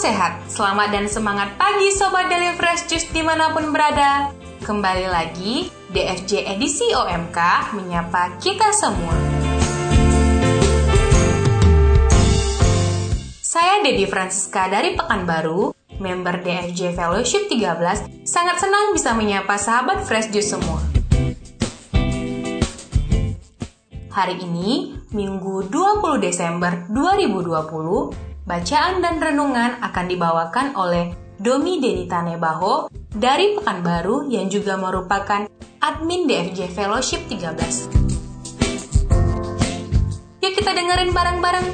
sehat, selamat dan semangat pagi Sobat Daily Fresh Juice di mana pun berada. Kembali lagi, DFJ edisi OMK menyapa kita semua. Saya Dedi Francisca dari Pekanbaru, member DFJ Fellowship 13, sangat senang bisa menyapa sahabat Fresh Juice semua. Hari ini, Minggu 20 Desember 2020, bacaan dan renungan akan dibawakan oleh Domi Denita Nebaho dari Pekanbaru yang juga merupakan admin DFJ Fellowship 13. Yuk kita dengerin bareng-bareng.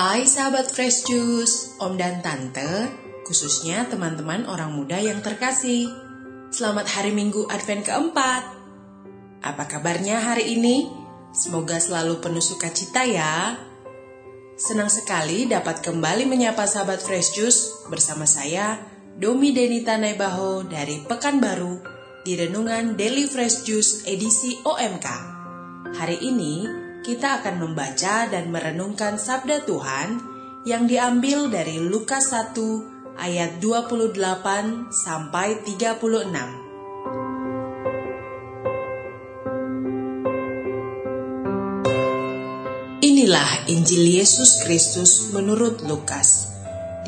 Hai sahabat Fresh Juice, Om dan Tante, khususnya teman-teman orang muda yang terkasih. Selamat hari Minggu Advent keempat. Apa kabarnya hari ini? Semoga selalu penuh sukacita ya. Senang sekali dapat kembali menyapa sahabat Fresh Juice bersama saya, Domi Denita Nebaho dari Pekanbaru di Renungan Daily Fresh Juice edisi OMK. Hari ini kita akan membaca dan merenungkan sabda Tuhan yang diambil dari Lukas 1 ayat 28 sampai 36. Inilah Injil Yesus Kristus menurut Lukas.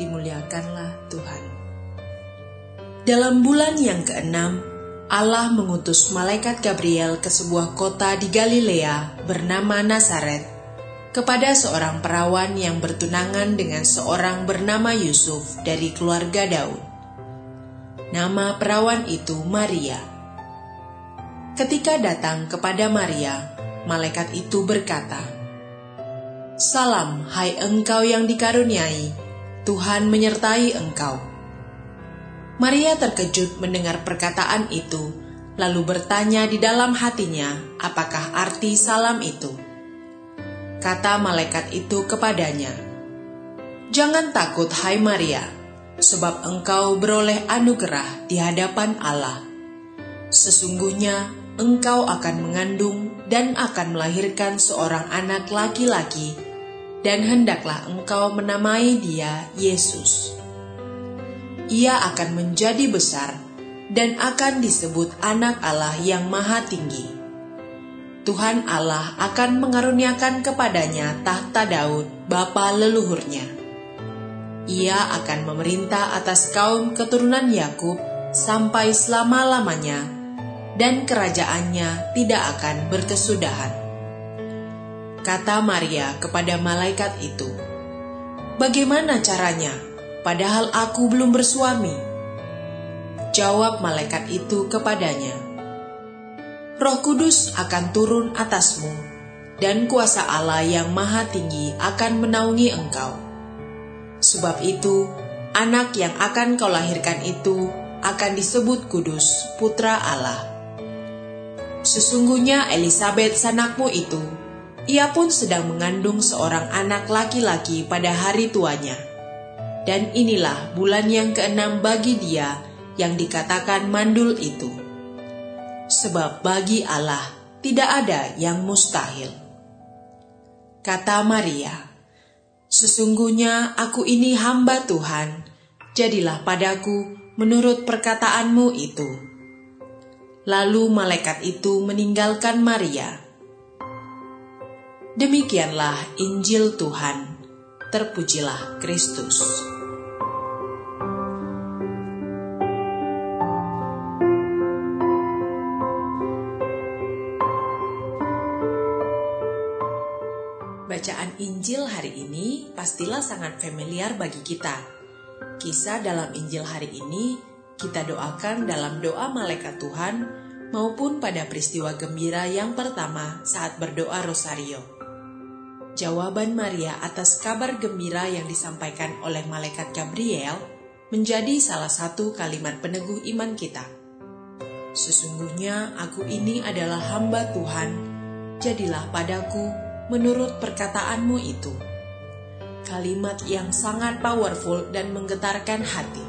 Dimuliakanlah Tuhan. Dalam bulan yang keenam, Allah mengutus malaikat Gabriel ke sebuah kota di Galilea bernama Nazaret kepada seorang perawan yang bertunangan dengan seorang bernama Yusuf dari keluarga Daud. Nama perawan itu Maria. Ketika datang kepada Maria, malaikat itu berkata, "Salam, hai engkau yang dikaruniai, Tuhan menyertai engkau." Maria terkejut mendengar perkataan itu, lalu bertanya di dalam hatinya, apakah arti salam itu. Kata malaikat itu kepadanya, "Jangan takut, hai Maria, sebab engkau beroleh anugerah di hadapan Allah. Sesungguhnya engkau akan mengandung dan akan melahirkan seorang anak laki-laki, dan hendaklah engkau menamai dia Yesus." Ia akan menjadi besar dan akan disebut Anak Allah yang Maha Tinggi. Tuhan Allah akan mengaruniakan kepadanya tahta Daud, bapa leluhurnya. Ia akan memerintah atas kaum keturunan Yakub sampai selama-lamanya, dan kerajaannya tidak akan berkesudahan. Kata Maria kepada malaikat itu, "Bagaimana caranya?" Padahal aku belum bersuami. Jawab malaikat itu kepadanya, Roh Kudus akan turun atasmu, dan kuasa Allah yang maha tinggi akan menaungi engkau. Sebab itu, anak yang akan kau lahirkan itu akan disebut kudus, putra Allah. Sesungguhnya Elizabeth sanakmu itu, ia pun sedang mengandung seorang anak laki-laki pada hari tuanya dan inilah bulan yang keenam bagi dia yang dikatakan mandul itu. Sebab bagi Allah tidak ada yang mustahil. Kata Maria, Sesungguhnya aku ini hamba Tuhan, jadilah padaku menurut perkataanmu itu. Lalu malaikat itu meninggalkan Maria. Demikianlah Injil Tuhan. Terpujilah Kristus. Injil hari ini pastilah sangat familiar bagi kita. Kisah dalam Injil hari ini kita doakan dalam doa malaikat Tuhan maupun pada peristiwa gembira yang pertama saat berdoa rosario. Jawaban Maria atas kabar gembira yang disampaikan oleh malaikat Gabriel menjadi salah satu kalimat peneguh iman kita. Sesungguhnya aku ini adalah hamba Tuhan, jadilah padaku menurut perkataanmu itu. Kalimat yang sangat powerful dan menggetarkan hati.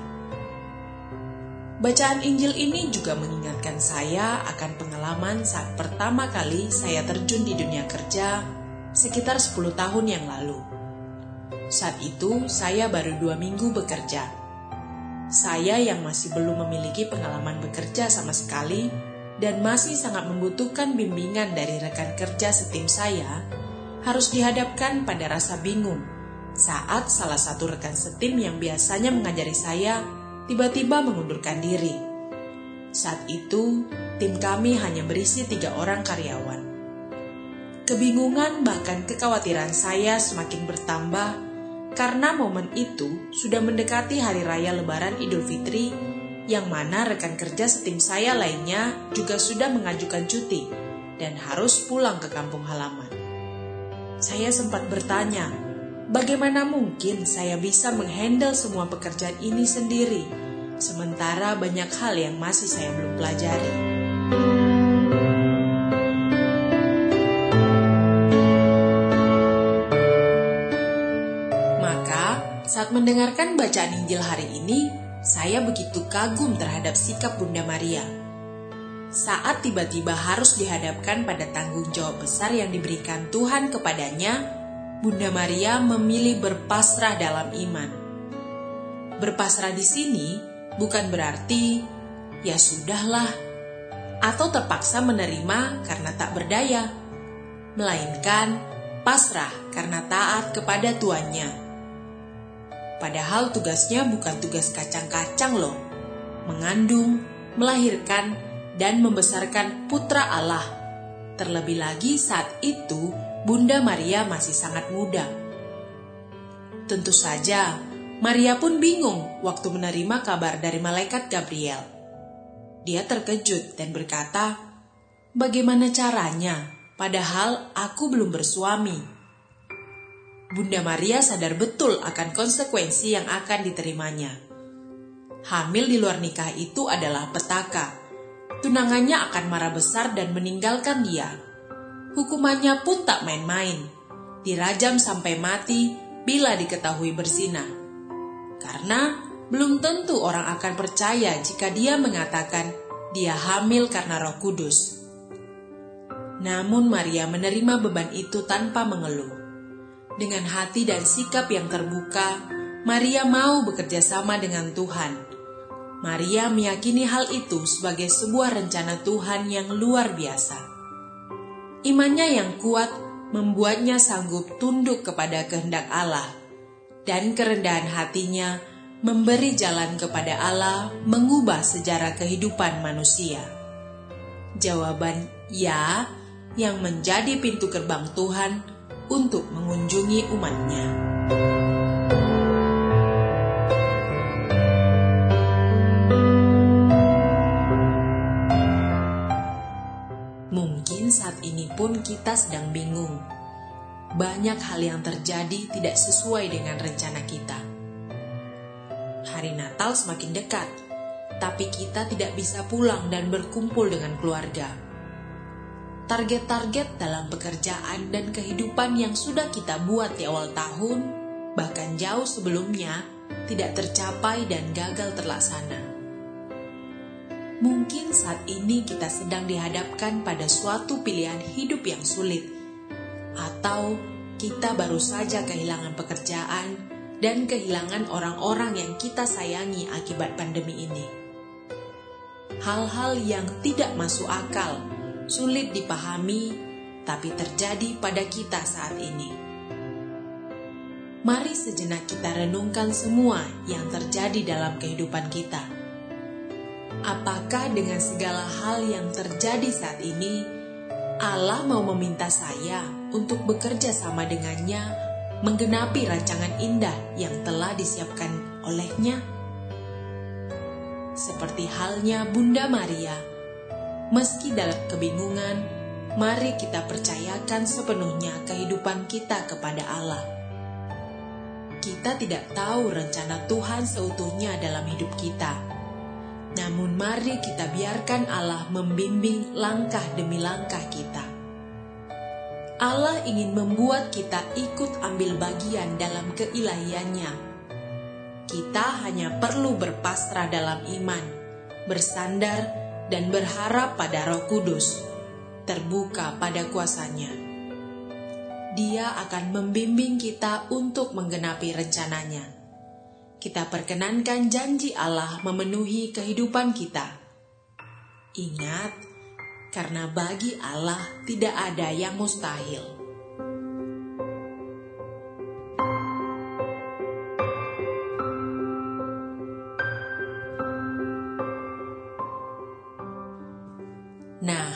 Bacaan Injil ini juga mengingatkan saya akan pengalaman saat pertama kali saya terjun di dunia kerja sekitar 10 tahun yang lalu. Saat itu saya baru dua minggu bekerja. Saya yang masih belum memiliki pengalaman bekerja sama sekali dan masih sangat membutuhkan bimbingan dari rekan kerja setim saya, harus dihadapkan pada rasa bingung saat salah satu rekan setim yang biasanya mengajari saya tiba-tiba mengundurkan diri. Saat itu, tim kami hanya berisi tiga orang karyawan. Kebingungan bahkan kekhawatiran saya semakin bertambah karena momen itu sudah mendekati hari raya Lebaran Idul Fitri yang mana rekan kerja setim saya lainnya juga sudah mengajukan cuti dan harus pulang ke kampung halaman. Saya sempat bertanya, bagaimana mungkin saya bisa menghandle semua pekerjaan ini sendiri, sementara banyak hal yang masih saya belum pelajari. Maka, saat mendengarkan bacaan Injil hari ini, saya begitu kagum terhadap sikap Bunda Maria. Saat tiba-tiba harus dihadapkan pada tanggung jawab besar yang diberikan Tuhan kepadanya, Bunda Maria memilih berpasrah dalam iman. Berpasrah di sini bukan berarti ya sudahlah atau terpaksa menerima karena tak berdaya, melainkan pasrah karena taat kepada tuannya Padahal tugasnya bukan tugas kacang-kacang loh. Mengandung, melahirkan, dan membesarkan putra Allah. Terlebih lagi saat itu Bunda Maria masih sangat muda. Tentu saja, Maria pun bingung waktu menerima kabar dari malaikat Gabriel. Dia terkejut dan berkata, "Bagaimana caranya? Padahal aku belum bersuami." Bunda Maria sadar betul akan konsekuensi yang akan diterimanya. Hamil di luar nikah itu adalah petaka. Tunangannya akan marah besar dan meninggalkan dia. Hukumannya pun tak main-main. Dirajam sampai mati bila diketahui berzina. Karena belum tentu orang akan percaya jika dia mengatakan dia hamil karena Roh Kudus. Namun Maria menerima beban itu tanpa mengeluh. Dengan hati dan sikap yang terbuka, Maria mau bekerja sama dengan Tuhan. Maria meyakini hal itu sebagai sebuah rencana Tuhan yang luar biasa. Imannya yang kuat membuatnya sanggup tunduk kepada kehendak Allah, dan kerendahan hatinya memberi jalan kepada Allah mengubah sejarah kehidupan manusia. Jawaban "ya" yang menjadi pintu gerbang Tuhan untuk mengunjungi umatnya. Mungkin saat ini pun kita sedang bingung. Banyak hal yang terjadi tidak sesuai dengan rencana kita. Hari Natal semakin dekat, tapi kita tidak bisa pulang dan berkumpul dengan keluarga target-target dalam pekerjaan dan kehidupan yang sudah kita buat di awal tahun, bahkan jauh sebelumnya, tidak tercapai dan gagal terlaksana. Mungkin saat ini kita sedang dihadapkan pada suatu pilihan hidup yang sulit, atau kita baru saja kehilangan pekerjaan dan kehilangan orang-orang yang kita sayangi akibat pandemi ini. Hal-hal yang tidak masuk akal sulit dipahami, tapi terjadi pada kita saat ini. Mari sejenak kita renungkan semua yang terjadi dalam kehidupan kita. Apakah dengan segala hal yang terjadi saat ini, Allah mau meminta saya untuk bekerja sama dengannya, menggenapi rancangan indah yang telah disiapkan olehnya? Seperti halnya Bunda Maria, Meski dalam kebingungan, mari kita percayakan sepenuhnya kehidupan kita kepada Allah. Kita tidak tahu rencana Tuhan seutuhnya dalam hidup kita. Namun mari kita biarkan Allah membimbing langkah demi langkah kita. Allah ingin membuat kita ikut ambil bagian dalam keilahiannya. Kita hanya perlu berpasrah dalam iman, bersandar, dan berharap pada Roh Kudus, terbuka pada kuasanya. Dia akan membimbing kita untuk menggenapi rencananya. Kita perkenankan janji Allah memenuhi kehidupan kita. Ingat, karena bagi Allah tidak ada yang mustahil. Nah,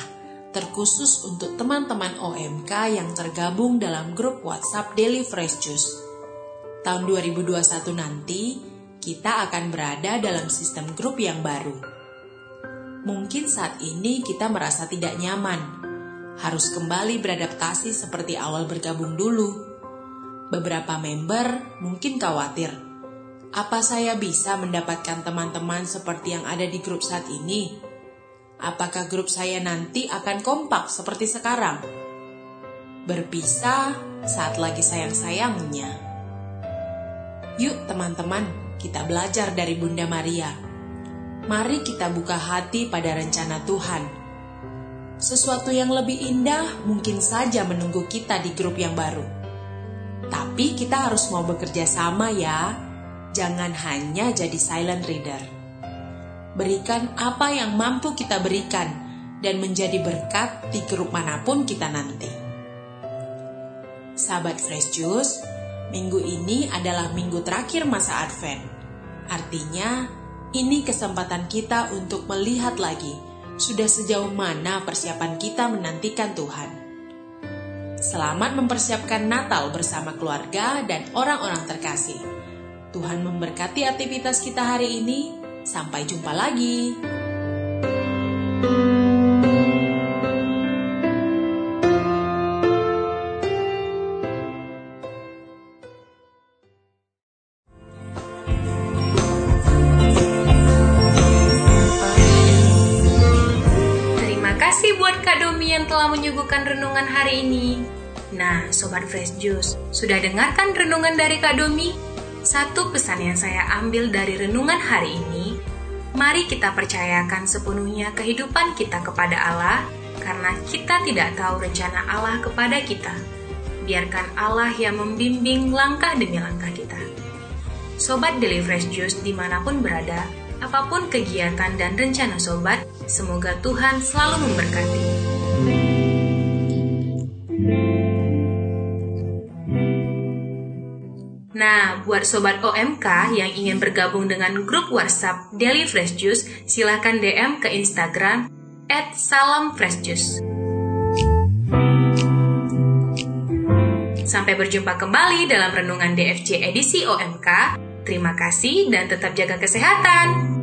terkhusus untuk teman-teman OMK yang tergabung dalam grup WhatsApp Daily Fresh Juice. Tahun 2021 nanti, kita akan berada dalam sistem grup yang baru mungkin saat ini kita merasa tidak nyaman, harus kembali beradaptasi seperti awal bergabung dulu. Beberapa member mungkin khawatir, apa saya bisa mendapatkan teman-teman seperti yang ada di grup saat ini? Apakah grup saya nanti akan kompak seperti sekarang? Berpisah saat lagi sayang-sayangnya. Yuk teman-teman, kita belajar dari Bunda Maria mari kita buka hati pada rencana Tuhan. Sesuatu yang lebih indah mungkin saja menunggu kita di grup yang baru. Tapi kita harus mau bekerja sama ya. Jangan hanya jadi silent reader. Berikan apa yang mampu kita berikan dan menjadi berkat di grup mana pun kita nanti. Sahabat Fresh Juice, minggu ini adalah minggu terakhir masa Advent. Artinya, ini kesempatan kita untuk melihat lagi sudah sejauh mana persiapan kita menantikan Tuhan. Selamat mempersiapkan Natal bersama keluarga dan orang-orang terkasih. Tuhan memberkati aktivitas kita hari ini. Sampai jumpa lagi. Telah menyuguhkan renungan hari ini. Nah, Sobat Fresh Juice, sudah dengarkan renungan dari Kak Domi? Satu pesan yang saya ambil dari renungan hari ini, mari kita percayakan sepenuhnya kehidupan kita kepada Allah, karena kita tidak tahu rencana Allah kepada kita. Biarkan Allah yang membimbing langkah demi langkah kita. Sobat Daily Fresh Juice di mana pun berada, apa pun kegiatan dan rencana sobat, semoga Tuhan selalu memberkati. Nah, buat sobat OMK yang ingin bergabung dengan grup WhatsApp Daily Fresh Juice, silahkan DM ke Instagram at. Sampai berjumpa kembali dalam renungan DFC edisi OMK. Terima kasih dan tetap jaga kesehatan.